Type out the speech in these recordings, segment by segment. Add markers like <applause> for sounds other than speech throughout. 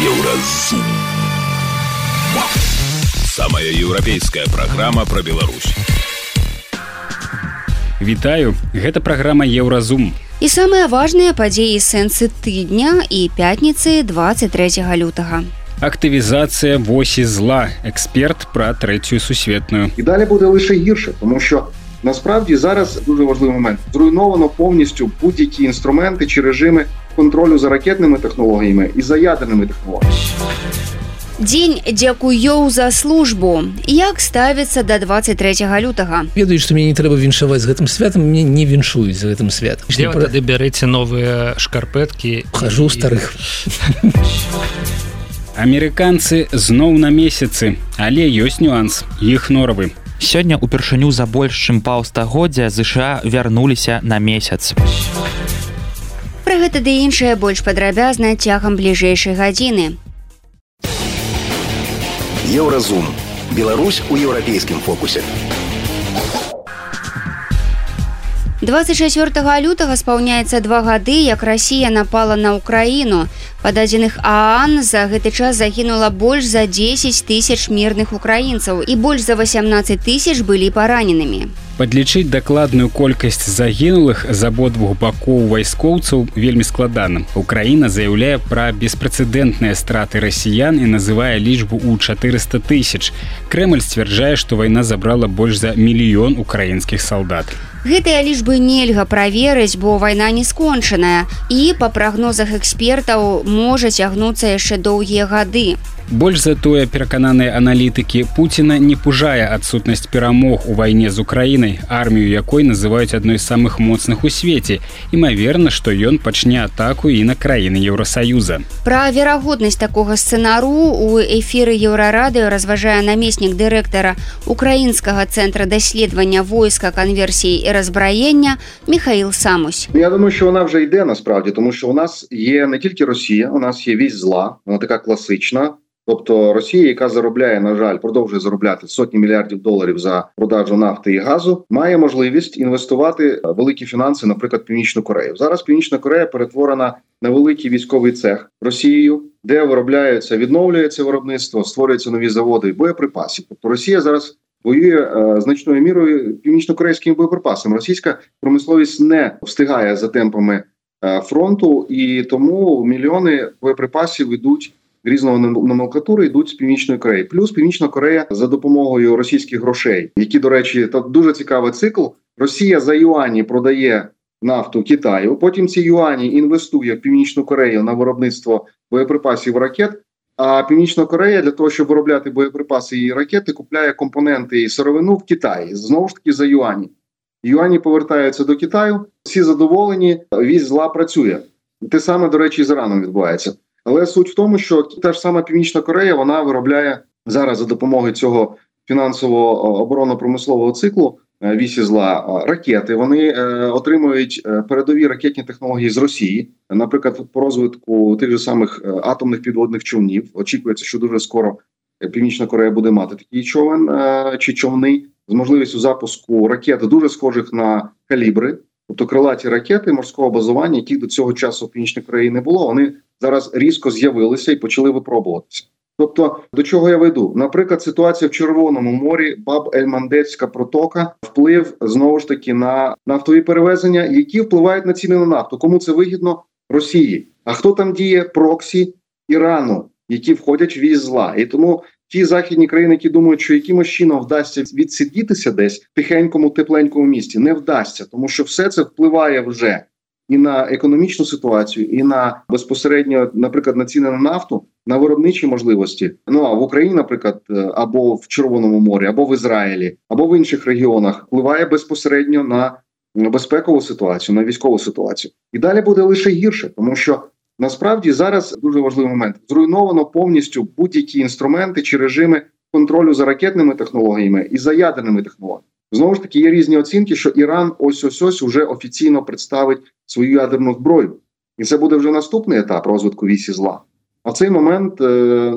Еўразум. Самая еўрапейская праграма пра Беларусь. Вітаю, гэта праграма Еўразум. І самыя важныя падзеі сэнсы тыдня і пятніцы 23 лютага. Актывізацыя восі зла, эксперт пра трэцюю сусветную. І далі буде лише гірше, тому що насправді зараз дуже важливий момент. Зруйновано повністю будь-які інструменти чи режими контролю за ракетними технологіями і за ядерними технологіями. Дзень дзякуёў за службу. Як ставіцца да 23 лютага. ведаю што мне не трэба віншаваць з гэтым святам мне не віншуюць за гэтым святам Дзе вы тады бярэце новыя шкарпэткі хожу у старых Амерыканцы зноў на месяцы, але ёсць нюанс іх норавы. Сёння упершыню за больш чым паўстагоддзя ЗША вярнуліся на месяц. Пра гэта ды іншае больш падрабязна цягам бліжэйшай гадзіны. Еўразум. Беларусь у еўрапейскім фокусе. 24 лютага спаўняецца два гады, як Расія напала на ўкраіну. Па дадзеных ААН за гэты час загінула больш за 10 тысяч мірных украінцаў і больш за 18 тысяч былі параненымі. Падлічыць дакладную колькасць загінулых з абодвух бакоў вайскоўцаў вельмі складана. Украіна заяўляе пра беспрэцэдэнтныя страты расіян і называе лічбу ў 400 тысяч. Крэмль сцвярджае, што вайна забрала больш за мільён украінскіх салдат. Гэтыя лічбы нельга праверыць, бо вайна не скончаная і па прагнозах экспертаў можа цягнуцца яшчэ доўгія гады. Больш за тое перакананыя аналітыкі Пуціна не пужае адсутнасць перамог у вайне з Украінай, армію якой называюць адной з самых моцных у свеце. Імаверна, што ён пачне атаку і на краіны Еўросаюза. Пра верагоднасць такога сцэнару у эфіры еўрарадыё разважае намеснік дырэктара украінскага цэнтра даследавання войска канверсіі і разбраення Михаил Самусь. Я думаю, що вона вже йде насправді, тому що у нас є не тільки Росія, у нас є вісь зла, вона така класична. Тобто Росія, яка заробляє, на жаль, продовжує заробляти сотні мільярдів доларів за продажу нафти і газу, має можливість інвестувати великі фінанси, наприклад, Північну Корею. Зараз Північна Корея перетворена на великий військовий цех Росією, де виробляється, відновлюється виробництво, створюються нові заводи і боєприпасів. Тобто Росія зараз воює е, значною мірою північно-корейськими боєприпасами. Російська промисловість не встигає за темпами е, фронту, і тому мільйони боєприпасів йдуть різного номенклатури йдуть з північної Кореї. Плюс Північна Корея за допомогою російських грошей, які, до речі, то дуже цікавий цикл. Росія за юані продає нафту Китаю. Потім ці юані інвестує в Північну Корею на виробництво боєприпасів ракет. А Північна Корея для того, щоб виробляти боєприпаси і ракети, купляє компоненти і сировину в Китаї знову ж таки за юані. Юані повертаються до Китаю. Всі задоволені, вісь зла працює. Те саме, до речі, з Іраном відбувається. Але суть в тому, що та ж сама Північна Корея вона виробляє зараз за допомогою цього фінансового оборонно-промислового циклу е, зла ракети. Вони е, отримують е, передові ракетні технології з Росії, наприклад, по розвитку тих же самих е, атомних підводних човнів. Очікується, що дуже скоро Північна Корея буде мати такий човен е, чи човни з можливістю запуску ракет дуже схожих на калібри. Тобто крилаті ракети морського базування, яких до цього часу в Північній Кореї не було, вони зараз різко з'явилися і почали випробуватися. Тобто, до чого я веду? Наприклад, ситуація в Червоному морі, баб Ельмандецька протока, вплив знову ж таки на нафтові перевезення, які впливають на ціни на нафту. Кому це вигідно? Росії. А хто там діє проксі Ірану, які входять в зла? І тому ті західні країни, які думають, що якимось чином вдасться відсидітися десь в тихенькому, тепленькому місті, не вдасться, тому що все це впливає вже і на економічну ситуацію, і на безпосередньо, наприклад, на ціни на нафту, на виробничі можливості. Ну а в Україні, наприклад, е, або в Червоному морі, або в Ізраїлі, або в інших регіонах, впливає безпосередньо на безпекову ситуацію, на військову ситуацію. І далі буде лише гірше, тому що. Насправді зараз дуже важливий момент зруйновано повністю будь-які інструменти чи режими контролю за ракетними технологіями і за ядерними технологіями. Знову ж таки, є різні оцінки, що Іран ось ось ось уже офіційно представить свою ядерну зброю, і це буде вже наступний етап розвитку вісі зла. А в цей момент е,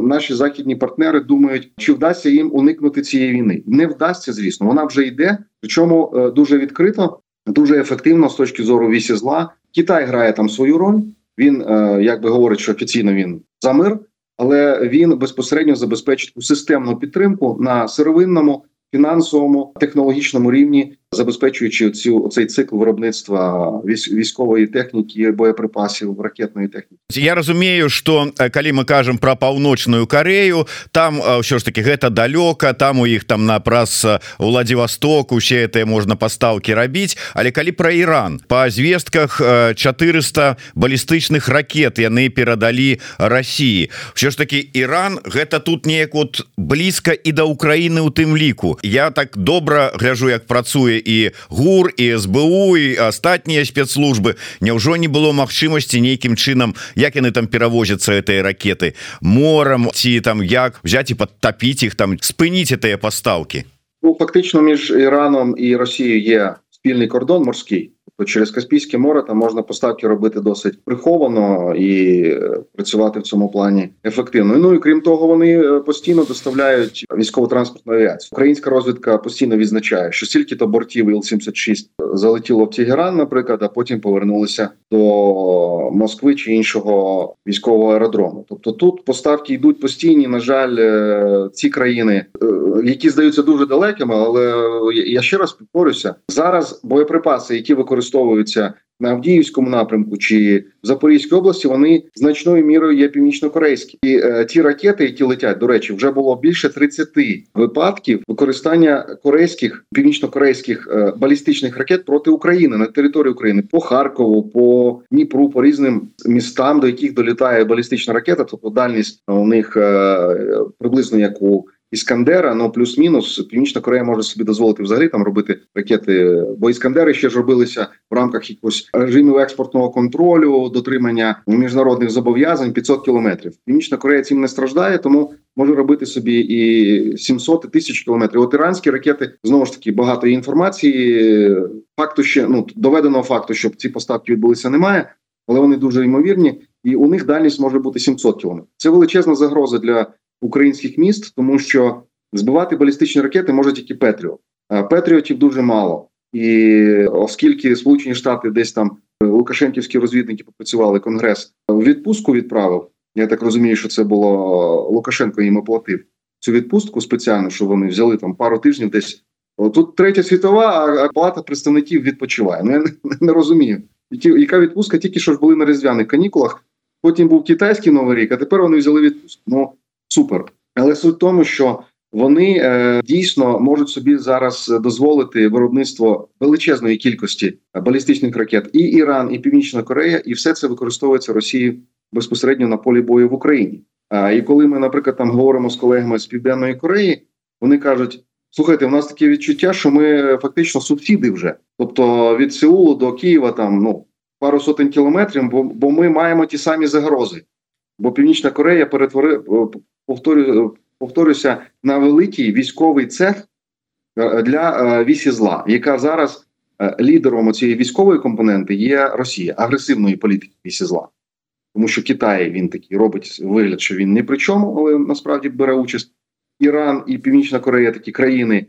наші західні партнери думають, чи вдасться їм уникнути цієї війни. Не вдасться, звісно, вона вже йде. Причому е, дуже відкрито, дуже ефективно з точки зору вісі зла. Китай грає там свою роль. Він е, як би говорить, що офіційно він за мир. але він безпосередньо забезпечить системну підтримку на сировинному фінансовому технологічному рівні забезпечуючи цю цей цикл виробництва військової техніки боеприпасів ракетної техніки. Я разумею что калі мы кажам про паўночную Корею там ўсё ж таки гэта далёка там у іх там на праз Владивосток усе это можна пастаўки рабіць. Але калі про Іран по звестках 400 балістычных ракет яны перадалі России все ж таки Іран гэта тут неяк вот блізка і да Украины у тым ліку. Я так добра гляжу як працуе і гур і СБУ і астатнія спецслужбы. Няўжо не было магчымасці нейкім чынам як яны там перавозяцца этой ракеты морам ці там як взять і подтапіць іх там спыніць тыя пастаўкі? Ну, фактично між Іраном і Росією є спільний кордон морський то через Каспійське море там можна поставки робити досить приховано і е, працювати в цьому плані ефективно. Ну і крім того, вони е, постійно доставляють військово-транспортну авіацію. Українська розвідка постійно відзначає, що стільки то бортів Іл-76 залетіло в Тегеран, наприклад, а потім повернулися до Москви чи іншого військового аеродрому. Тобто тут поставки йдуть постійні. На жаль, е, ці країни, які здаються дуже далекими, але я ще раз повторюся, зараз боєприпаси, які використовують використовуються на Авдіївському напрямку чи в Запорізькій області, вони значною мірою є північно-корейські. І е, ті ракети, які летять, до речі, вже було більше 30 випадків використання корейських північно-корейських е, балістичних ракет проти України на території України по Харкову, по Дніпру, по різним містам, до яких долітає балістична ракета. Тобто дальність у них е, приблизно як у іскандера, ну плюс-мінус Північна Корея може собі дозволити взагалі там робити ракети, бо іскандери ще ж робилися в рамках якогось режимів експортного контролю, дотримання міжнародних зобов'язань 500 кілометрів. Північна Корея цим не страждає, тому може робити собі і 700 і тисяч кілометрів. От іранські ракети знову ж таки багато інформації. Факту ще ну доведеного факту, щоб ці поставки відбулися, немає, але вони дуже ймовірні, і у них дальність може бути 700 кілометрів. Це величезна загроза для українських міст, тому що збивати балістичні ракети може тільки Петріот. Петріотів дуже мало, і оскільки Сполучені Штати десь там е, Лукашенківські розвідники попрацювали, конгрес відпустку відправив. Я так розумію, що це було Лукашенко їм оплатив цю відпустку спеціально, що вони взяли там пару тижнів десь. Тут третя світова, а палата представників відпочиває. Ну я не, <laughs> не розумію. Яка відпустка тільки що ж були на різдвяних канікулах. Потім був китайський новий рік, а тепер вони взяли відпустку. Ну супер. Але суть в тому, що вони е, дійсно можуть собі зараз дозволити виробництво величезної кількості балістичних ракет і Іран, і Північна Корея, і все це використовується Росією безпосередньо на полі бою в Україні. А і коли ми, наприклад, там говоримо з колегами з Південної Кореї, вони кажуть: слухайте, у нас таке відчуття, що ми фактично субсіди вже, тобто від Сеулу до Києва, там ну пару сотень кілометрів, бо, бо ми маємо ті самі загрози. Бо Північна Корея перетворила повторю, повторюся на великий військовий цех е, для е, вісі зла, яка зараз е, лідером цієї військової компоненти є Росія агресивної політики вісі зла. Тому що Китай він такий робить вигляд, що він не при чому, але насправді бере участь. Іран і Північна Корея такі країни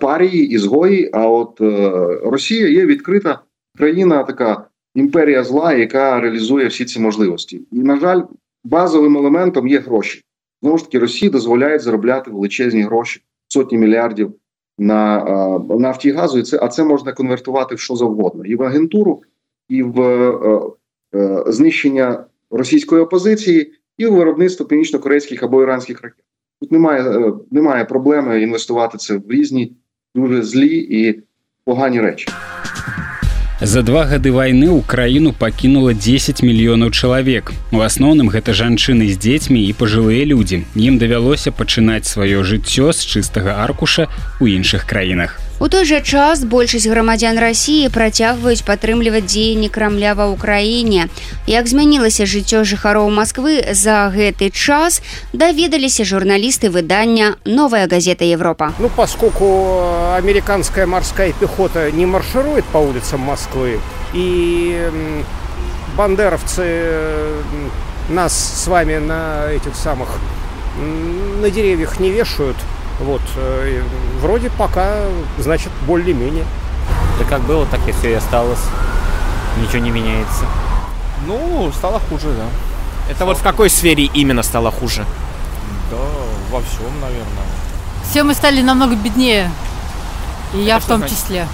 парії, ізгої. А от Росія є відкрита країна, така імперія зла, яка реалізує всі ці можливості. І, на жаль, базовим елементом є гроші. Знову ж таки, Росії дозволяють заробляти величезні гроші, сотні мільярдів на нафті і газу. І це, а це можна конвертувати в що завгодно: і в агентуру, і в е, е, знищення російської опозиції, і в виробництво північно-корейських або іранських ракет. Тут немає, е, немає проблеми інвестувати це в різні дуже злі і погані речі. За два гады вайны ў краіну пакінула 10 мільёнаў чалавек. У асноўным гэта жанчыны з дзецьмі і пажылыя людзі. Ім давялося пачынаць сваё жыццё з чыстага аркуша ў іншых краінах. У той жа час большасць грамадзян рассіі працягваюць падтрымліваць дзеянні крамля ва ўкраіне. Як змянілася жыццё жыхароў Масквы за гэты час даведаліся журналісты выдання новая газета Европа. Ну поскольку американская морская пехота не марширует по улицам Москвы и бандеровцы нас с вами на этих самых на деревьях не вешают, Вот, э, вроде пока, значит, более-менее. Да как было, так и все и осталось. Ничего не меняется. Ну, стало хуже, да. Это вот в какой сфере именно стало хуже? Да, во всем, наверное. Все мы стали намного беднее. И я в том числе.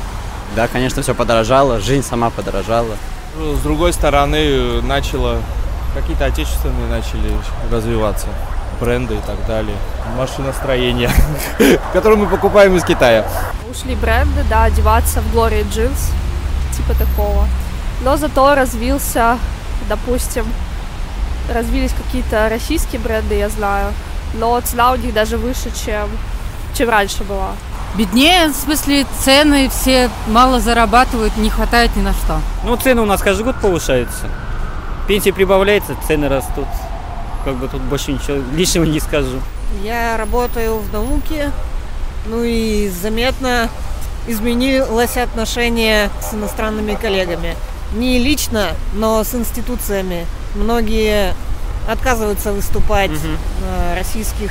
Да, конечно, все подорожало, жизнь сама подорожала. С другой стороны, начало какие-то отечественные начали развиваться бренды и так далее. Машиностроение, <laughs> которое мы покупаем из Китая. Ушли бренды, да, одеваться в Glory Jeans, типа такого. Но зато развился, допустим, развились какие-то российские бренды, я знаю. Но цена у них даже выше, чем, чем раньше была. Беднее, в смысле, цены все мало зарабатывают, не хватает ни на что. Ну, цены у нас каждый год повышаются. Пенсии прибавляется, цены растут. Как бы тут больше ничего лишнего не скажу. Я работаю в науке, ну и заметно изменилось отношение с иностранными коллегами. Не лично, но с институциями. Многие отказываются выступать угу. российских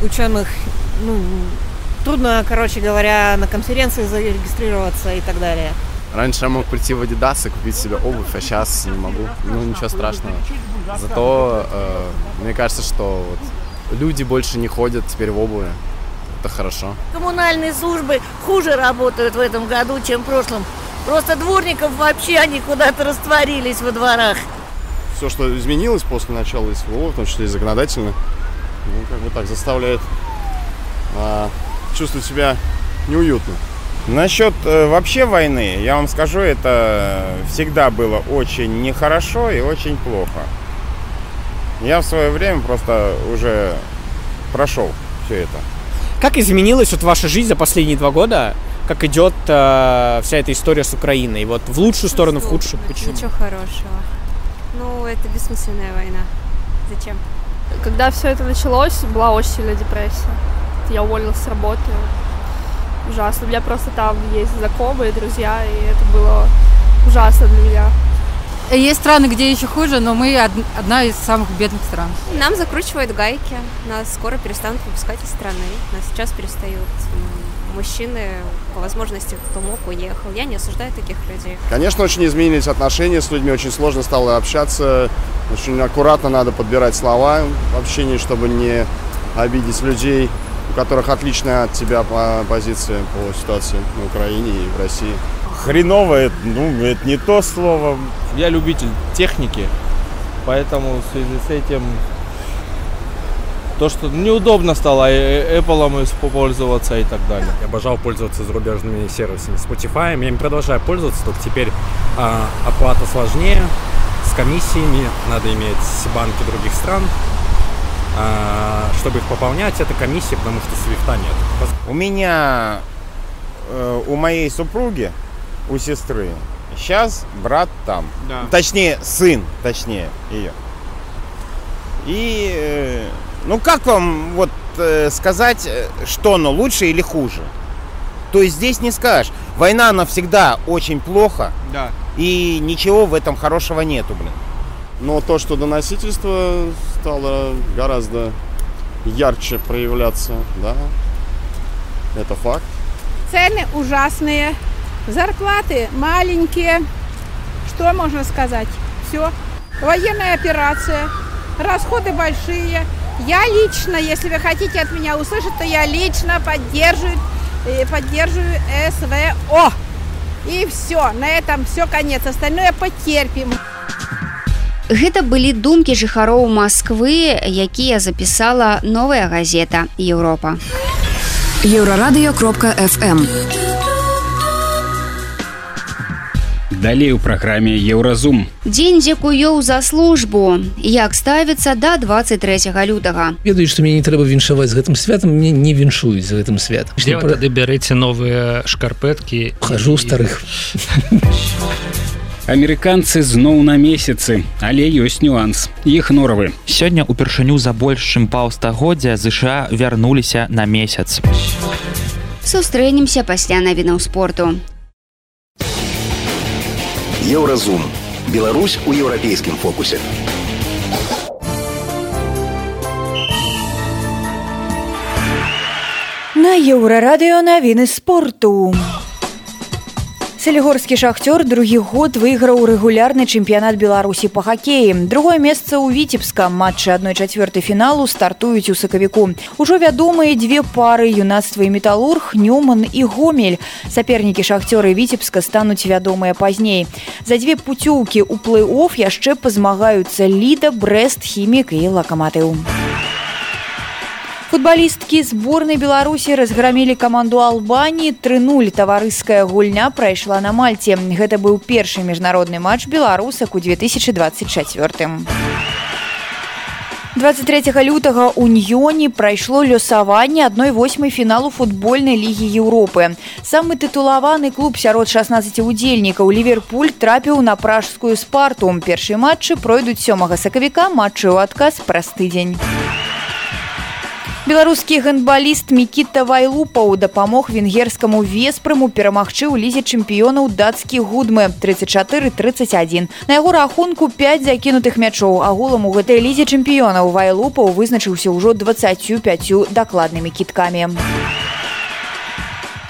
ученых. Ну, трудно, короче говоря, на конференции зарегистрироваться и так далее. Раньше я мог прийти в Adidas и купить себе обувь, а сейчас не могу. Ну, ничего страшного. Зато э, мне кажется, что вот люди больше не ходят теперь в обуви. Это хорошо. Коммунальные службы хуже работают в этом году, чем в прошлом. Просто дворников вообще они куда-то растворились во дворах. Все, что изменилось после начала СВО, в том числе и законодательно, ну, как бы так заставляет а, чувствовать себя неуютно. Насчет э, вообще войны, я вам скажу, это всегда было очень нехорошо и очень плохо. Я в свое время просто уже прошел все это. Как изменилась вот ваша жизнь за последние два года? Как идет э, вся эта история с Украиной? Вот в лучшую сторону, в худшую? Почему? Ничего хорошего. Ну, это бессмысленная война. Зачем? Когда все это началось, была очень сильная депрессия. Я уволилась с работы, ужасно. У меня просто там есть знакомые, друзья, и это было ужасно для меня. Есть страны, где еще хуже, но мы одна из самых бедных стран. Нам закручивают гайки, нас скоро перестанут выпускать из страны, нас сейчас перестают мужчины, по возможности, кто мог, уехал. Я не осуждаю таких людей. Конечно, очень изменились отношения с людьми, очень сложно стало общаться, очень аккуратно надо подбирать слова в общении, чтобы не обидеть людей у которых отличная от тебя позиция по ситуации на Украине и в России. Хреново, это, ну, это не то слово. Я любитель техники, поэтому в связи с этим то, что неудобно стало Apple пользоваться и так далее. Я обожал пользоваться зарубежными сервисами Spotify. Я им продолжаю пользоваться, только теперь а, оплата сложнее, с комиссиями, надо иметь банки других стран. А, чтобы их пополнять, это комиссия, потому что свифта нет. У меня, э, у моей супруги, у сестры, сейчас брат там. Да. Точнее, сын, точнее, ее. И, э, ну как вам вот э, сказать, что оно лучше или хуже? То есть здесь не скажешь. Война, она всегда очень плохо. Да. И ничего в этом хорошего нету, блин. Но то, что доносительство стало гораздо ярче проявляться, да, это факт. Цены ужасные, зарплаты маленькие. Что можно сказать? Все. Военная операция, расходы большие. Я лично, если вы хотите от меня услышать, то я лично поддерживаю, э, поддерживаю СВО. И все, на этом все конец. Остальное потерпим. Гэта былі думкі жыхароў Масквы, якія запісала новая газета Еўропа. Еўрарадыё кропка FM. Далей у праграме Еўразум. Дзень дзякуёў за службу. Як ставіцца да 23 лютага. Ведаю, што мне не трэба віншаваць з гэтым святам, мне не віншуюць за гэтым святам. Тады бярэце новыя шкарпэткі хожу старых. <laughs> Амерыканцы зноў на месяцы, але ёсць нюанс. Іх норавы. Сёння упершыню за больш чым паўстагоддзя ЗША вярнуліся на месяц. Сустрэнемся пасля навінаў спорту. Еўразум. Беларусь у еўрапейскім фокусе. На еўрарадыё навіны спорту. Салігорскі шахцёр другі год выйграў рэгулярны чэмпіянат Беларусі па хакеі. Другое месца ў віцебска матчы адной чацвёртай фіналу стартуюць у сакавіку. Ужо вядомыя дзве пары юнацтва і металург, Нюман і гомель. Сапернікі шахцёры віцебска стануць вядомыя пазней. За дзве пуцёўкі ў плэй-оф яшчэ пазмагаюцца ліда, брест, хімік і лакаматыў. Футбалісткі зборнай Беларусі разграмілі каманду Албаніі 3-0 таварыская гульня прайшла на мальце. Гэта быў першы міжнародны матч беларусак у 2024. 23 лютага ў Ньёне прайшло лёсаванне адной восьмай фіналу футбольнай лігі Еўропы. Самы тытулаваны клуб сярод 16 удзельнікаў Ліверпуль трапіў на пражскую спарту. Першы матчы пройдуць сёмага сакавіка матчы ў адказ праз тыдзень. Беларускі гандбаліст Мікіта Вайлупаў дапамог венгерскаму веспрыму перамагчы ў лізе чэмпіёнаў дацкі гудмы 34-31. На яго рахунку 5 закінутых мячоў агулам у гэтай лізе чэмпіёнаў Вайлупаў вызначыўся ўжо 25 дакладнымі кіткамі.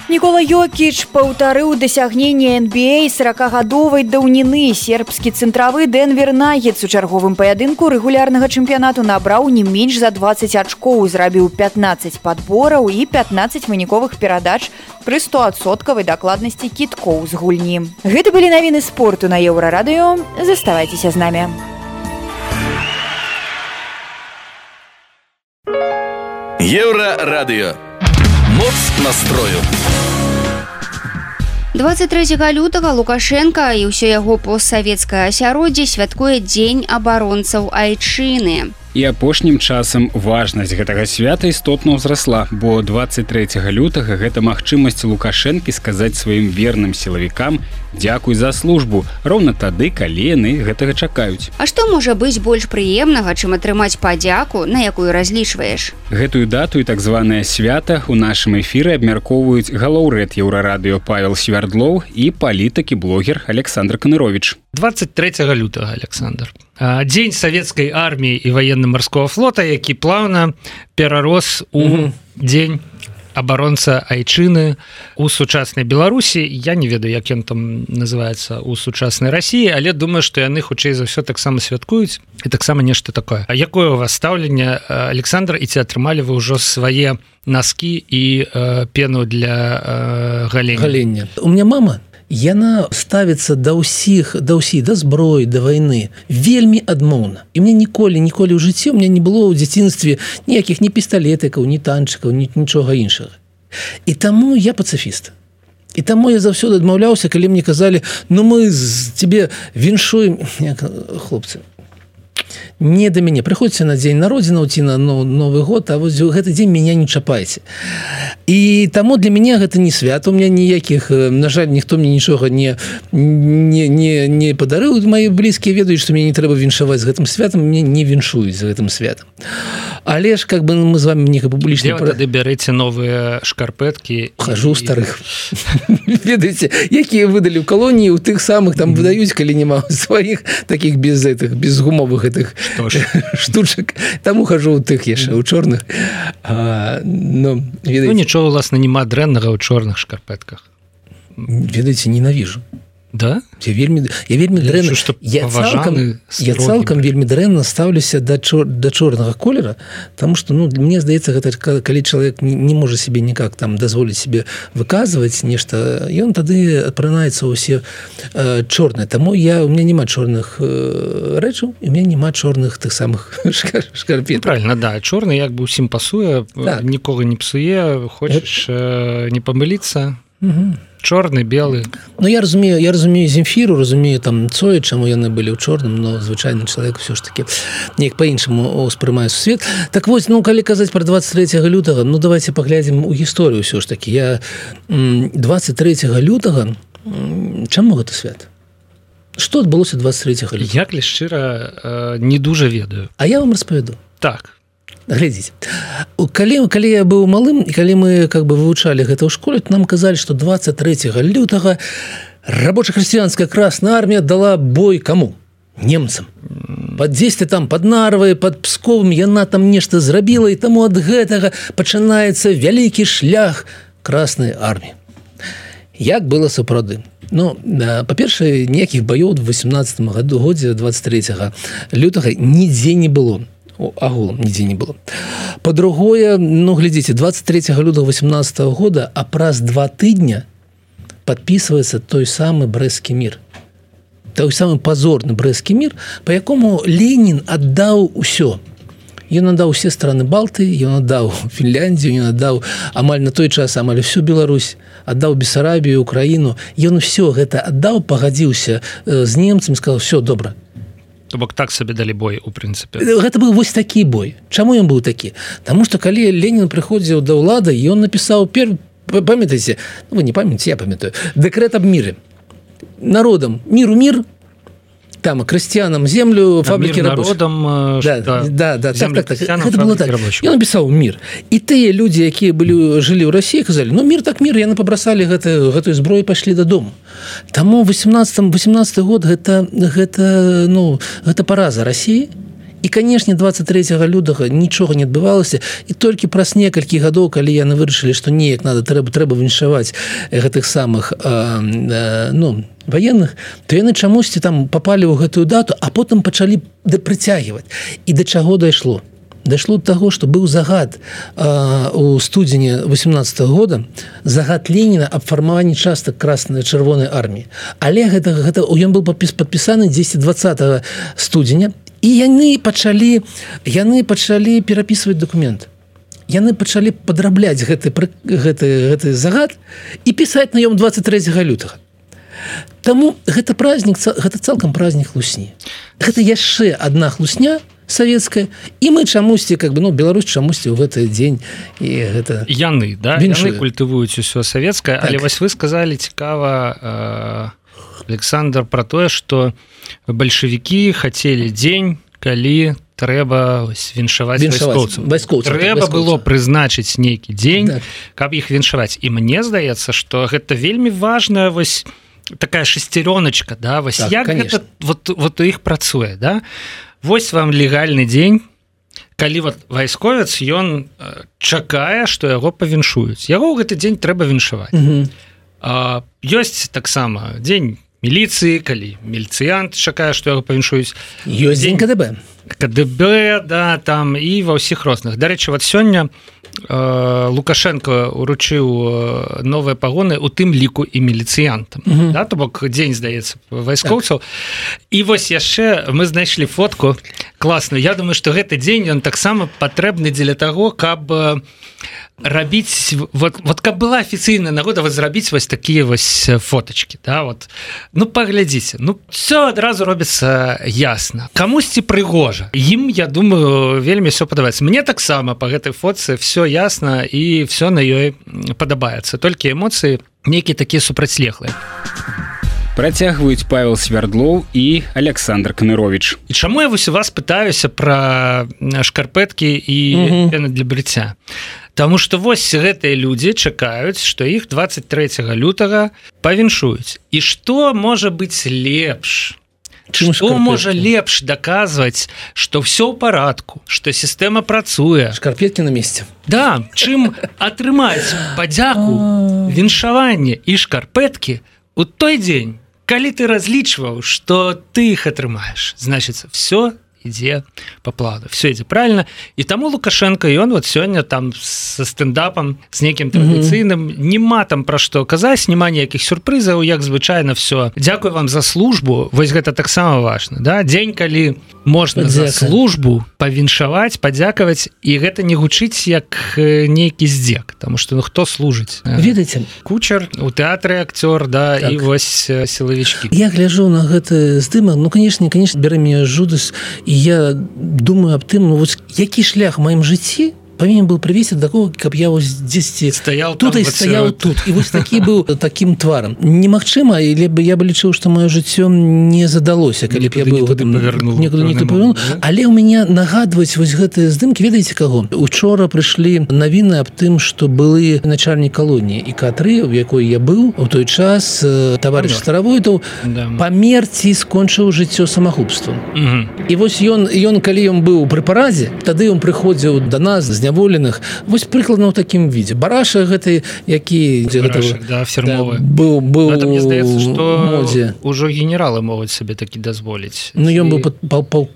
Нікола Йокіч паўтарыў дасягненне NBA 40гадовай даўніны сербскі цэнтравы Дэнвер Нагец у чарговым паядынку рэгулярнага чэмпіянату набраў не менш за 20 ачкоў, зрабіў 15 падбораў і 15 выніковых перадач пры 100соткавай дакладнасці кіткоў з гульні. Гэта былі навіны спорту на еўрарадыё, заставайцеся з намі. Еўрарадыё. Моц настрою. 23 лютага лукашенко і ўсё яго постсавецкае асяроддзе святкуе дзень абаронцаў айчыны і апошнім часам важнасць гэтага свята істотна ўзрасла бо 23 лютага гэта магчымасць лукашэнкі сказаць сваім верным сілавікам дзякуй за службу роўна тады калі яны гэтага чакаюць. А што можа быць больш прыемнага чым атрымаць падзяку на якую разлічваеш? Гэтую дату і так званое свята у нашым эфіры абмяркоўваюць галоўрэд еўрарадыё павел свярдлоў і палітыкі блогер александр канырович 23 лютага александр дзень савецкай арміі і военно-марского флота які плаўна перарос у mm -hmm. дзень абаронца айчыны у сучаснай беларусі. Я не ведаю як ён там называется у сучаснай Росіі але думаю что яны хутчэй за ўсё таксама святкуюць і таксама нешта такое. А якое у вас стаўленне Александр і ці атрымалі вы ўжо свае носки і э, пену для э, галення? Галення. У меня мама яна ставіцца да ўсіх да ўсіх да зброі да войны вельмі адмоўна. І мне ніколі ніколі ў жыцці у меня не было ў дзяцінстве ніякіх ні пісталетыкаў ні танчыкаў ні нічога іншага. І таму я пацыфіст. І таму я заўсёды адмаўляўся калі мне казалі ну мы з тебе віншуем <laughs> хлопцы не да мяне. Прыходзьце на дзень народзінаў ці на ну, новы год а вось гэты дзень меня не чапайце. І таму для мяне гэта не свят у меня ніякіх на жаль ніхто мне нічога не не не, не падарыў. Мои блізкія ведаюць што мне не трэба віншаваць з гэтым святам мне не віншуюць за гэтым святам. Але ж как бы мы з вами не публічна тады бярэце новыя шкарпэткі хожу старых. <laughs> Ведаеце якія выдалі ў калоніі у тых самых там выдаюць калі няма <laughs> сваіх таких без гэтых без гумовых гэтых <laughs> штучак там ухожу у тых яшчэ у чорных но ведаеце... ну, нічого власна няма дрэннага ў чорных шкарпэтках ведаеце ненавіжу да? Я вельмі я вельмі дрэнна. што я цалкам, я цалкам вельмі дрэнна стаўлюся да чор да чорнага колера тому что ну мне здаецца гэта калі чалавек не, можа себе никак там дазволіць себе выказваць нешта ён тады адпранаецца ўсе э, чорныя. Таму я у меня няма чорных э, рэчаў і меня няма чорных тых самых <laughs> шкарпе правильно да. Чорны як бы усім пасуе так. нікога не псуе хочаш э, не памыліцца чорны белы Ну я разумею я разумею земфіру разумею там цое чаму яны былі ў чорным но звычайны чалавек все ж таки неяк по-іншаму успрымаю свет так вось ну калі казаць про 23 лютага ну давайте паглядзім у гісторыю ўсё ж таки. Я 23 лютага чаму гэта свят? Что адбылося 23 як ли шчыра э, не дужа ведаю. А я вам распавяду так глядзіць калі калі я быў малым і калі мы как бы вывучалі гэта ў школе нам казалі что 23 лютага рабоча-хрысціянская красная армія дала бой кому? Немцам. Под 10 там под нарвай под псковым яна там нешта зрабіла і таму ад гэтага пачынаецца вялікі шлях красной армії як было сапраўды. Ну па-першае ніякіх баёў 18 году годзе 23 лютага нідзе не было агулам нідзе не было. По-другое ну глядзіце 23 лютого 18 -го года а праз два тыдня подписывается той самы брэсцкі мир той самы позорны брэсцкі мир по якому ленін аддаў усё. Ён надаў усе страны балты ён аддаў <laughs> фінляндію не надаў амаль на той час амаль всю Беларусь аддаў бессарабію украіну. Ён все гэта аддаў пагадзіўся з немцам сказал все добра То бок так сабе далі бой у прынцыпе гэта быў вось такі бой. Чаму ён быў такі? Таму што калі Ленін прыходзіў да ўлады ён напісаў пер памятаеце? Ну, вы не памяце я памятаю. Дэкрэт аб міры. Народам міру мір там крысціянам землю фабрики народам да, да, да, так, так, так. так. я напісаў мир і тыя людзі якія былі жылі ў Росіі казалі ну мир так мир яны пабрасалі гэта гэтую зброю пайшлі дадому таму 18 18 год гэта гэта ну гэта параза Росіі і канешне 23 лютага нічога не адбывалася. І толькі праз некалькі гадоў калі яны вырашылі што неяк надо трэба трэба віншаваць гэтых самых э, э, ну военных то яны чамусьці там попали ў гэтую дату а потым пачалі да прыцягваць. І да чаго дайшло? Дайшло до таго что быў загад э, у студзені 18 -го года загад Леніна аб фармаванні частак красной чырвонай арміі. Але гэта гэта ён был падпіс падпісаны 10 20 студзеня і яны пачалі яны пачалі перапісваць документ яны пачалі падрабляць гэты гэты гэты загад і пісаць на ём 23 лютага. Таму гэта праздник гэта цалкам праздник хлусні. Гэта яшчэ одна хлусня савецкая і мы чамусьці как бы ну Беларусь чамусьці ў гэты дзень і гэта яны да? Яны культывуюць усё савецкае так. але вось вы сказали цікава э Александр про тое что бальшавікі хацелі дзень калі трэба віншаваць вайскоў трэба было прызначыць нейкі дзень так. каб іх віншаваць. І мне здаецца что гэта вельмі важная вось такая шестерёночка да? Вось так, як гэта, вот вот у іх працуе да? Восьось вам легальны дзень калі вот вайсковец ён чакае что яго павіншуюць. Яго ў гэты дзень трэба віншаваць. Ёсць таксама дзень міліцыі калі мільцыянт чакае што яго павіншуюць. Ёсць дзень КДБ КДБ да там і ва ўсіх розных дарэчы вот сёння э, лукашенко уручыў э, новыя пагоны у тым ліку і міліцыянтам. Mm -hmm. да, то бок дзень здаецца вайскоўцаў. Так. і вось яшчэ мы знайшлі фотку класную Я думаю что гэты дзень ён таксама патрэбны дзеля таго каб у рабіць вот вот каб была афіцыйная нагода вот зрабіць вось такія вось фоточки да вот. Ну паглядзіце. Ну все адразу робіцца ясна. Камусьці прыгожа. Ім я думаю вельмі все падабаецца. Мне таксама по гэтай фотцы все ясна і все на ёй падабаецца. Толькі эмоцыі нейкі такія супрацьлеглыя працягваюць павел свярдлоў і александр канырович і чаму я вось у вас пытаюся про шкарпэткі і пены для брыцця Таму што вось гэтыя людзі чакаюць, што іх 23 лютага павіншуюць. І што можа быць лепш? Што можа лепш даказваць, што ўсё ў парадку, што сістэма працуе? Шкарпеткі на месцы. Да, чым атрымаць падзяку віншаванне і шкарпэткі у той дзень, калі ты разлічваў, што ты іх атрымаеш, значыцца все ідзе по плану все ідзе правильно. І таму лукашенко ён вот сёння там со стендапам с некім традыцыйным mm -hmm. нема там пра што казаць няма ніякіх сюрпрызаў як звычайно все Дякую вам за службу вось гэта таксама важно да. Дзень калі можна за службу павіншаваць падзякаваць і гэта не гучыць як нейкі здзек тому что ну хто служыць? Ведаеце? кучар у тэатры акцёр да так. і вось сілавічкі. Я гляжу на гэты здыма ну конечно конечно бярэ жудас і я думаю аб тым ну, вось які шлях маім жыцці павінен был прывесці да такого каб я вось 10 стаял тут і стаяў тут. І вось такі быў таким тварам немагчыма или бы я бы лічыў что маё жыццё не задалося калі б я быў гэтым павярнул але у меня нагадваюць вось гэтыя здымки ведаеце каго? Учора прыйшлі навіны аб тым что былы начальнік калоніі і катры у якой я быў у той час товарищ старавойтаў да. памерці скончыў жыццё самагубствам. І вось ён ён калі ён быў пры паразе тады ён прыходзіў до нас з зняволеных вось прыкладна ў такім відзе. Бараша гэты які да, фірмовы да, быў быў модзе ўжо генералы могуць сабе такі дазволіць. Ну ён быў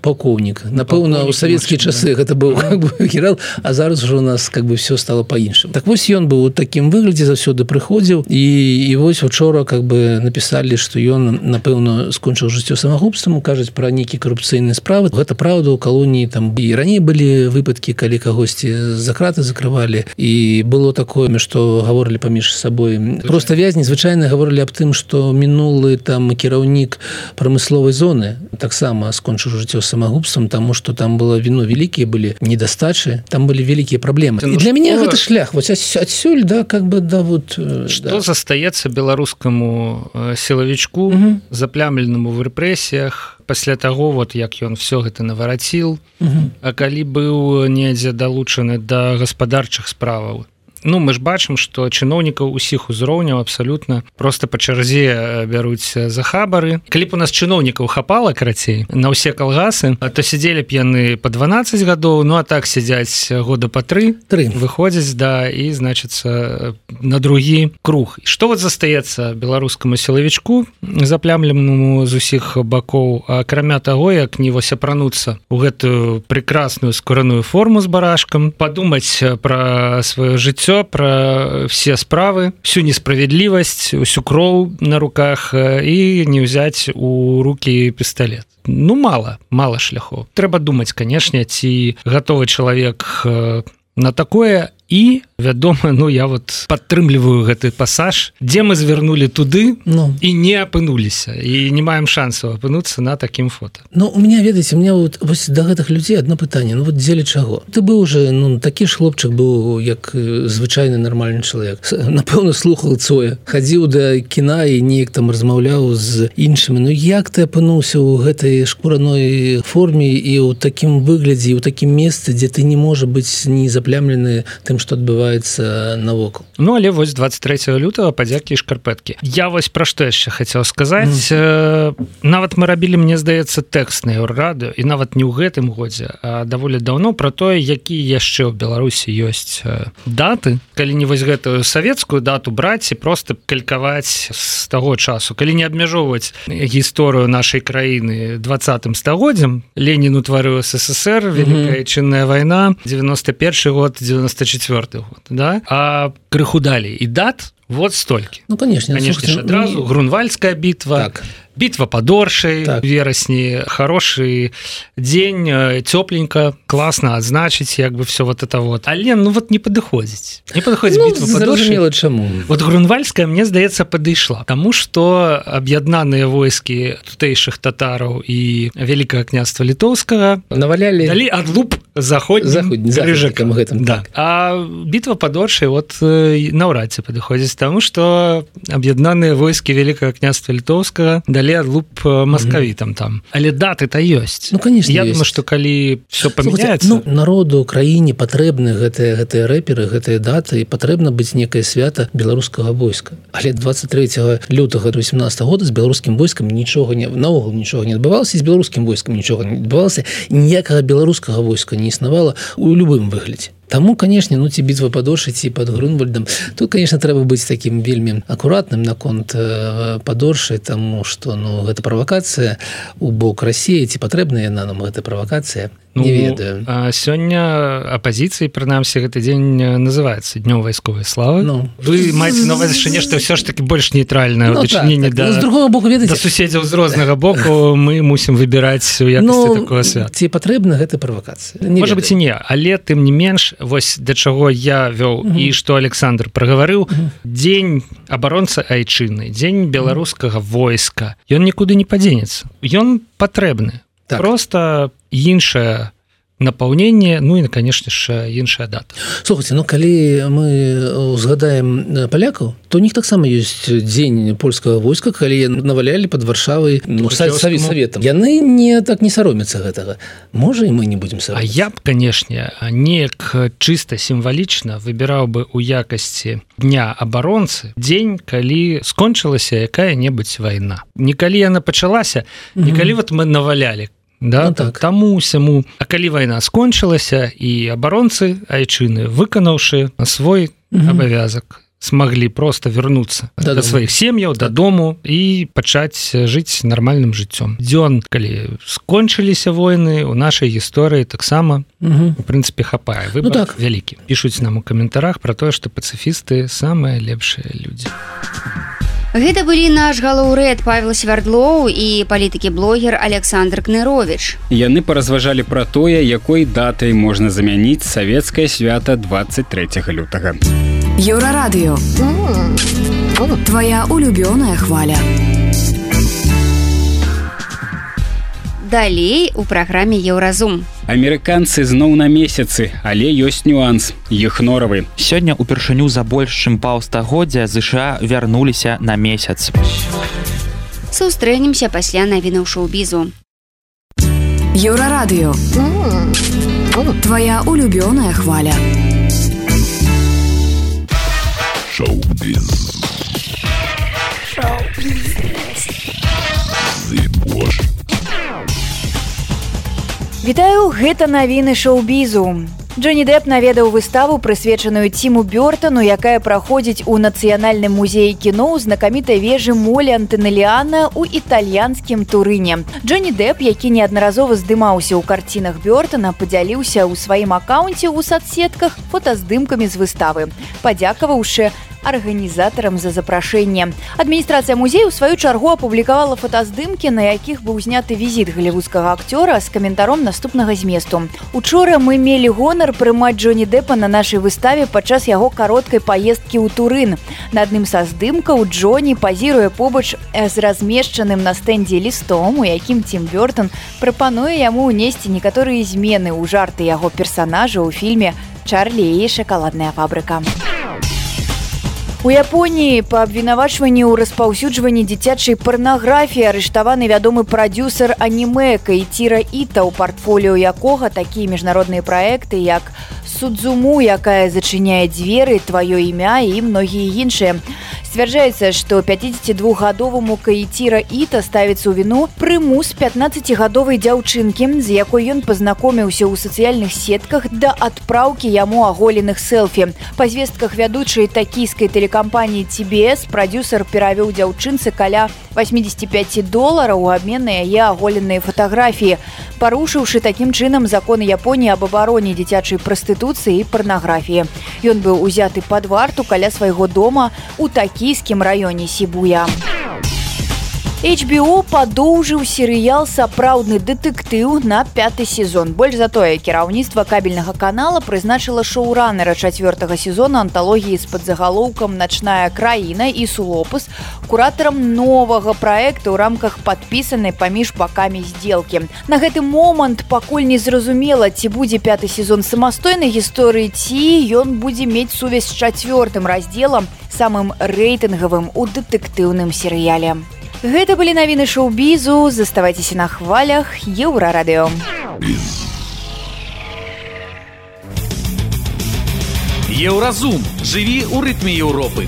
палкоўнік. Напэўна у савецкія часы гэта быў <laughs> генерал а зараз уже у нас как бы все стало по-іншым так вось ён быў у такім выглядзе заўсёды прыходзіў і і вось учора как бы написали что ён напэўна скончыў жыццё самагубствам кажуць про нейкі карупцыйныя справы. Гэта праўда у калоніі там і раней былі выпадкі калі кагосьці за краты закрывалі. І было такое что гаворылі паміж сабой. Просто вязні звычайна гаворылі аб тым что мінулы там кіраўнік прамысловай зоны таксама скончыў жыццё самагубствам тому что там было віно вялікія былі недастачы там былі вялікія праблемы. І для мяне гэта шлях вось адсюль да как бы да вот что да. застаецца беларускаму сілавічку заплямленаму в рэпрэсіях пасля таго вот як ён все гэта навараціл А калі быў недзе далучаны да гаспадарчых справаў Ну мы ж бачым што чыноўнікаў усіх узроўняў абсалютна просто па чарзе бяруць за хабары. Калі б у нас чыноўнікаў хапала карацей на ўсе калгасы то сядзелі б яны по 12 гадоў Ну а так сядзяць года па тры тры. выходзяць да і значыцца на другі круг. Што вот застаецца беларускаму сілавічку заплямленаму з усіх бакоў акрамя таго як не вось апрануцца у гэтую прекрасную скораную форму з барашкам падумаць пра сваё жыццё все про все справы всю несправядлівасць усю кроў на руках і не ўзяць у руки пістолет ну мало мало шляху трэба думаць канешне ці гатовы чалавек на такое і вядома ну я вот падтрымліваю гэты пасаж. Дзе мы звярнули туды ну. і не апынуліся. І не маем шансаў апынуцца на такім фото Ну у меня ведаеце мне вот вось да гэтых людзей одно пытанне. Ну вот дзеля чаго? Ты быў уже ну такі ж хлопчык быў як звычайны нармальны чалавек. Напэўна слухал цоя. Хадзіў да кіна і неяк там размаўляў з іншымі. Ну як ты апынуўся ў гэтай шкураной форме і ў такім выглядзе у такім месцы дзе ты не можа быць не заплямлены тым што адбываецца навокал Ну але вось 23 лютого падзякі шкарпэткі я вось пра што яшчэ хацеў сказаць mm. э, нават мы рабілі мне здаецца тэкстныя рады і нават не ў гэтым годзе а даволі даўно про тое які яшчэ ў беларусі ёсць э, даты. Калі не вось гэтую савецкую дату браць і просто калькаваць з таго часу. Калі не абмяжоўваць гісторыю нашай краіны двадцатым стагоддзям Ленін утварыў ссср великая чынная вайна 91 год 94 четвертый год да? А крыху далей. І дат вот столькі ну конечно конечно адразу ну, грунвальская битва так битва подоршай так. верасні хороший день тепленько классно адзначыць як бы все вот это вот. Але ну вот не падыходзіць не падыходзіць ну, чаму вот грунвальская мне здаецца падышла тому что аб'яднаныя войскі тутэйшых татараў і вялікае княства літоўскага навалялі далі адлуп заходь заходжакам гэтым да так. а битва падоршай вот наўрад ці падыходзіць тому что аб'яднаныя войскі вялікае княства літоўскага далі далі луп маскавітам там. Але даты то ёсць ну конечно я думаю что калі все памяняется ну, народу краіне патрэбны гэтыя гэтыя рэперы гэтыя даты і патрэбна быць некае свята беларускага войска. Але 23 лютага 18 года з беларускім войскам нічога не наогул нічога не адбывалася з беларускім войскам нічога не адбывалася ніякага беларускага войска не існавала у любым выглядзе Таму канешне ну ці бітва падоршыць і под грунвальдам тут конечно трэба быць таким вельмі акуратным наконт э, падоршай тому что ну гэта правакацыя у бок Росіі ці патрэбная яна нам гэта правакацыя Ну, не ведаю. сёння апозіцыі прынамсі гэты дзень называется днём вайсковай славы Ну. Вы маеце на увазе нешта ўсё ж таки больш нейтральна ну, так, так. да, ну, з другого боку ведаце суседзяў з рознага боку мы мусім выбіраць ну, ці патрэбна гэта правакацыя? Можа быть і не але тым не менш вось да чаго я вёў mm -hmm. і што Александр прагаварыў mm -hmm. дзень абаронца айчыны дзень беларускага войска. Ён нікуды не падзенецца. Ён патрэбны. Так. просто іншая напаўненне ну і конечно ж іншая дата. Слухайте ну калі мы узгадаем палякаў то у них таксама ёсць дзень польскага войска калі навалялі под варшавай ну, советам яны не так не саромятся гэтага. Можа і мы не будем А я б канешне неяк чыста сімвалічна выбіраў бы у якасці дня абаронцы дзень калі скончылася якая-небудзь вайна. Некалі яна пачалася некалі mm -hmm. вот мы навалялі да ну, так. таму усяму А калі вайна скончылася і абаронцы айчыны выканаўшы свой абавязак смогли просто вернуться да, до сваіх сем'яў дадому і пачаць жыць нармальным жыццём дзён калі скончыліся войны у нашай гісторыі таксама у прынцыпе хапае вы ну, так. вялікі пишутць нам у каментарах про тое что пацыфісты самыя лепшыя людзі Гэта былі наш галоўрэд павел свярдлоў і палітыкі блогер александр кнырович яны паразважалі пра тое якой датай можна замяніць савецкае свята 23 лютага. Еўрарадыё. Твая улюбёная хваля. Далей у праграме Еўразум. Амерыканцы зноў на месяцы, але ёсць нюанс іх норавы. Сёння упершыню за больш чым паўстагоддзя ЗША вярнуліся на месяц. Сустрэнемся пасля навінаў шоу-бізу. Еўрарадыё Твая улюбёная хваля. Шоу-біз. Вітаю, гэта навіны шоу-бізу. Джонні Дэп наведаў выставу, прысвечаную ціму Бёртану, якая праходзіць у нацыянальным музеі кіно ў знакамітай вежы молі антынеліана ў італьянскім турыне. Джонні Дэп, які неаднаразова здымаўся ў карцінах Бёртана, падзяліўся ў сваім акаунце ў садсетках фотаздымкамі з выставы. Падзякаваўшы арганізатарам за запрашэнне. Адміністрацыя музею ў сваю чаргу апублікавала фотаздымкі, на якіх быў зняты візіт галівудскага акцёра з каментаром наступнага зместу. Учора мы мелі гонар прымаць Джоні Дэпа на нашай выставе падчас яго кароткай паездкі ў турын. На адным са здымкаў Джоні пазіруе побач з размешчаным на стэндзе лістом, у якім Тім Бёртон прапануе яму ўнесці некаторыя змены ў жарты яго персанажа ў фільме Чарлі і шакаладная фабрыка. У Японіі па абвінавачванні ў распаўсюджванні дзіцячай парнаграфіі арыштаваны вядомы прадюсер анімэ кайціра іта ў партфоліо якога такія міжнародныя праекты як судзуму якая зачыняе дзверы тваё імя і многія іншыя. Сцвярджаецца што 52гадоваму каіціра іта ставіцца ў віну прымус 15гадовай дзяўчынкі з якой ён пазнакоміўся ў сацыяльных сетках да адпраўкі яму аголеных селфі. Па звестках вядучай такійскай тэлекампаніі цібс прадюсер перавёў дзяўчынцы каля 85 долараў у абмен на яе аголеныя фатаграфіі. Парушыўшы такім чынам законы японіі аб абароне дзіцячай прастытуцыі і парнаграфіі ён быў узяты пад варту каля свайго дома у такі токійскім раёне сібуя. HBO падоўжыў серыял сапраўдны дэтэктыў на пяты сезон. Больш затое кіраўніцтва кабельнага канала прызначыла шоуранера чацвёртага сезона анталогіі з падзагалоўкам начная краіна і сулопус куратарам новага праекта ў рамках падпісанай паміж бакамі здзелкі. На гэты момант пакуль не зразумела, ці будзе пяты сезон самастойнай гісторыі ці ён будзе мець сувязь з чацвёртым раздзелам самым рэйтынгавым у дэтэктыўным серыяле. Гэта былі навіны шоу-бізу, заставайцеся на хвалях еўрарадыё. Еўразум жыві ў рытме Еўропы.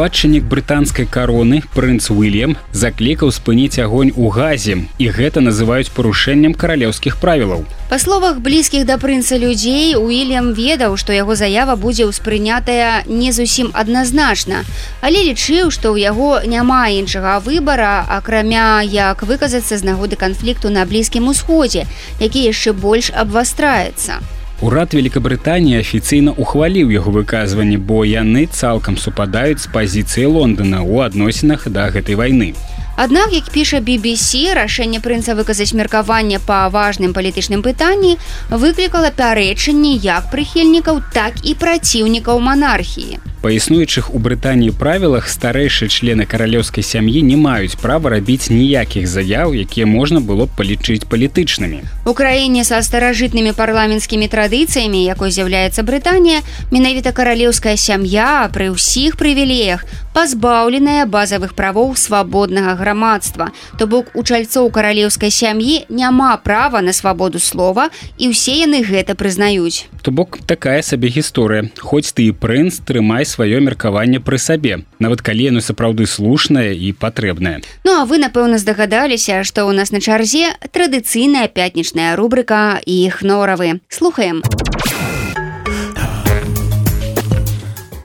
Спадчыннік брытанскай кароны прынц уильям заклікаў спыніць агонь у газе і гэта называюць парушэннем каралеўскіх правілаў. Па словах блізкіх да прынца людзей уильям ведаў што яго заява будзе ўспрынятая не зусім адназначна але лічыў што ў яго няма іншага выбара акрамя як выказацца з нагоды канфлікту на блізкім усходзе які яшчэ больш абвастраецца Урад Великабрытаніі афіцыйна ухваліў яго выказванні, бо яны цалкам супадаюць з пазіцыі Лондона ў адносінах да гэтай вайны. Аднак, як піша BBC, рашэнне прынца выказаць меркаванне па важным палітычным пытанні выклікала пярэчанні як прыхільнікаў, так і праціўнікаў манархіі. Па існуючых у Брытаніі правілах старэйшыя члены каралёўскай сям'і не маюць права рабіць ніякіх заяў, якія можна было б палічыць палітычнымі. У краіне са старажытнымі парламенцкімі традыцыямі, якой з'яўляецца Брытанія, менавіта каралеўская сям'я пры ўсіх прывілеях пазбаўленая базавых правоў свабоднага грамадства то бок у чальцоў каралеўскай сям'і няма права на свабоду слова і ўсе яны гэта прызнаюць. То бок такая сабе гісторыя. Хоць ты і прынц трымай сваё меркаванне пры сабе нават калі яно сапраўды слушнае і патрэбнае. Ну а вы напэўна здагадаліся што ў нас на чарзе традыцыйная пятнічная рубрика і іх норавы слухаем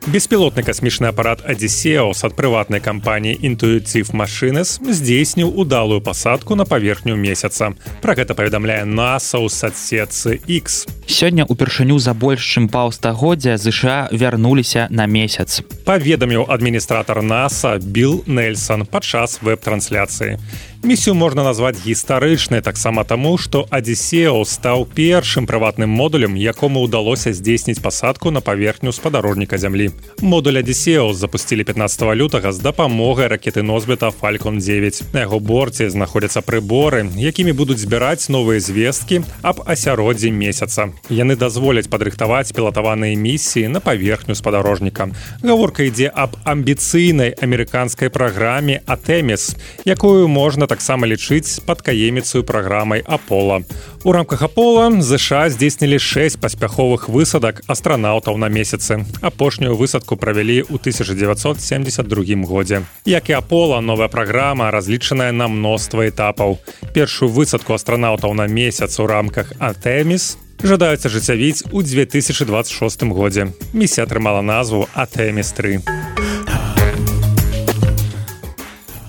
беспілотны касмічны апарат адзісеус ад прыватнай кампаніі інтуіцыв машынес здзейсніў удалую пасадку на паверхню месяца. Про гэта паведамляе наса ў садсетцы X сёння упершыню за больш чым паўстагоддзя ЗША вярнуліся на месяц. Паведаміў адміністратор наса Билл Нельсон падчас веб-трансляцыі. Місію можна назваць гістарычнай таксама таму што адзісеў стаў першым прыватным модулем якому ўдалося здзейсніць пасадку на паверхню спадарожніка зямлі. Модуль адзісеў запусцілі 15 лютага з дапамогай ракеты носьбіта фалькон 9 на яго борце знаходзяцца прыборы якімі будуць збіраць новыя звесткі аб асяроддзі месяца яны дазволяць падрыхтаваць пілатаваныя місіі на паверхню спадарожніка гаворка ідзе аб амбіцыйнай амерыканскай праграме атэміс якую можна так таксама лічыць падкаеміцаю праграмай Апола. У рамках Апола ЗША здзейснілі 6 паспяховых высадак астранаўтаў на месяцы. Апошнюю высадку правялі ў 1972 годзе. Як і Апола, новая праграма разлічаная на мноства этапаў. Першую высадку астранаўтаў на месяц у рамках Атэміс жадаюць ажыццявіць у 2026 годзе. Місія атрымала назву Атэміс 3.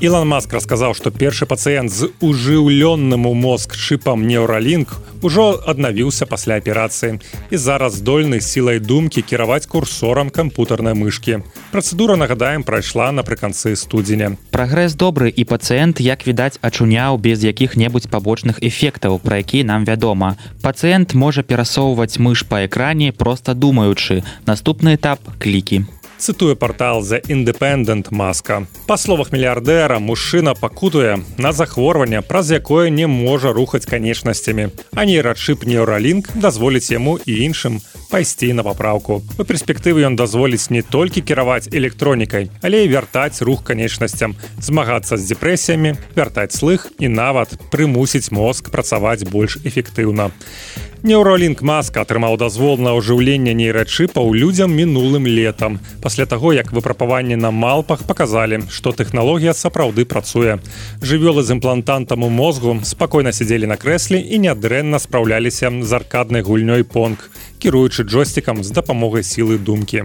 Ілон Маск расказаў, што першы пацыент з ужыўлённым у мозг чыпам неўралінг ужо аднавіўся пасля аперацыі і зараз здольны сілай думкі кіраваць курсорам кампутарнай мышкі. Працэдура нагадаем прайшла напрыканцы студзеня. Прагрэс добры і пацыент, як відаць, ачуняў без якіх-небудзь пабочных эфектаў, пра які нам вядома. Пацыент можа перасоўваць мыш па экране, проста думаючы. Наступны этап клікі цытуе портал за independent маска. Па словах мільярдэра мужчына пакутуе на захворванне праз якое не можа рухаць канечнасцямі. А нейрачып неўралінг дазволіць яму і іншым пайсці на папраўку. У перспектывы ён дазволіць не толькі кіраваць электронікай але і вяртаць рух канечнасцям змагацца з дэпрэсіямі вяртаць слых і нават прымусіць мозг працаваць больш эфектыўна Неўролінк маска атрымаў дазвол на ўжыўленне нейрачыпаў людзям мінулым летам. Пасля таго, як выпрапаванні на малпах паказалі, што тэхналогія сапраўды працуе. Жывёлы з імплантантам у мозгу спакойна сядзелі на крэсле і нядрэнна спраўляліся з аркаднай гульнёй понг, кіруючы джойстикам з дапамогай сілы думкі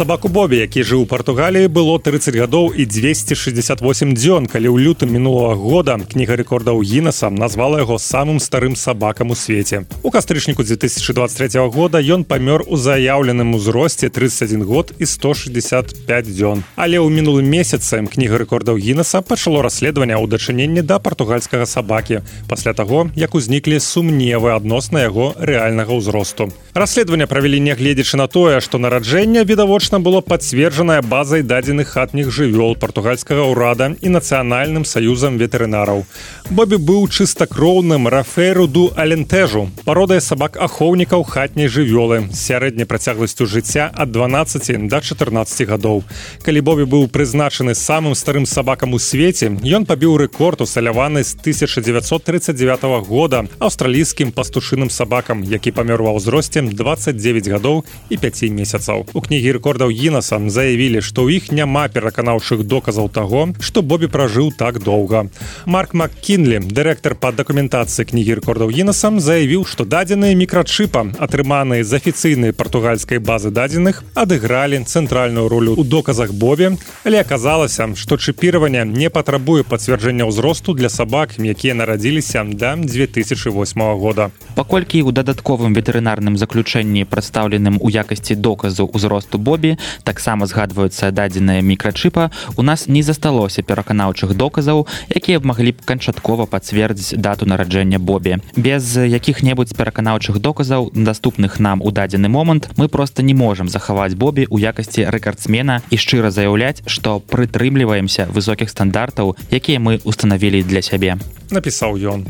сабаку бобі які жыў у португаліі было 30 гадоў і 268 дзён калі ў лютым мінулого года кніга рэкордаў гінаса назвала яго самым старым сабакам у свеце. У кастрычніку 2023 года ён памёр у заяўленым узросце 31 год і 165 дзён. Але ў мінулым месяцам кніга рэкордаў гінаса пачало расследаванне ў дачыненні да партугальскага сабакі пасля таго як узніклі сумневы адносна яго рэальнага ўзросту. Расследаванне правялі нягледзячы на тое што нараджэнне відавочна відавочна было пацверджаная базай дадзеных хатніх жывёл партугальскага ўрада і нацыянальным саюзам ветэрынараў. Бобі быў чыстакроўным раферуду алентэжу, пародай сабак ахоўнікаў хатняй жывёлы сярэдняй працягласцю жыцця ад 12 до 14 гадоў. Калі Бобі быў прызначаны самым старым сабакам у свеце, ён пабіў рэкорд усталяваны з 1939 года аўстралійскім пастушыным сабакам, які памёр ва ўзросце 29 гадоў і 5 месяцаў. У кнігі рэкорд рэкордаў гінасам заявілі што ў іх няма пераканаўшых доказаў таго што бобі пражыў так доўга. Марк маккінлі дырэктар па дакументацыі кнігі рэкордаў гінасам заявіў што дадзеныя мікрачыпа атрыманыя з афіцыйнай партугальскай базы дадзеных адыгралі цэнтральную ролю ў доказах бобе але аказалася што чыпіраванне не патрабуе пацвярджэння ўзросту для сабак якія нарадзіліся да 2008 года. Паколькі ў дадатковым ветэрынарным заключэнні прадстаўленым у якасці доказу ўзросту бобі Таксама згадваюцца дадзеныя мікрачыпа у нас не засталося пераканаўчых доказаў якія б маглі б канчаткова пацвердзіць дату нараджэння Бобі. Без якіх-небудзь пераканаўчых доказаў доступных нам у дадзены момант мы просто не можам захаваць Бобі у якасці рэкардсмена і шчыра заяўляць што прытрымліваемся высокіх стандартаў якія мы установілі для сябе. Напісаў ён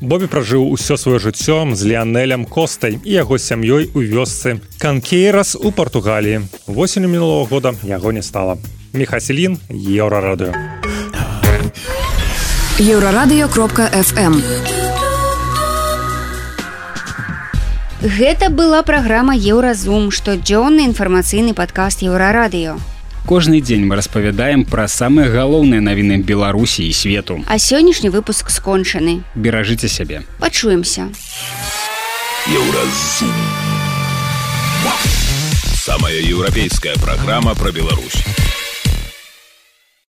Бобі пражыў усё сваё жыццё з леанелем костай і яго сям'ёй у вёсцы канкейрас у Португаліі восенню мінулого года яго не стала. Мехаселін еўрарадыё еўрарадыё. Кропка fm Гэта была праграма еўразум штодзённы інфармацыйны падкаст еўрарадыё кожны дзень мы распавядаем пра самыя галоўныя навіны беларусі і свету. А сённяшні выпуск скончаны. Беражыце сябе. Пачуемся. Еўразум. Самая еўрапейская праграма пра Беларусь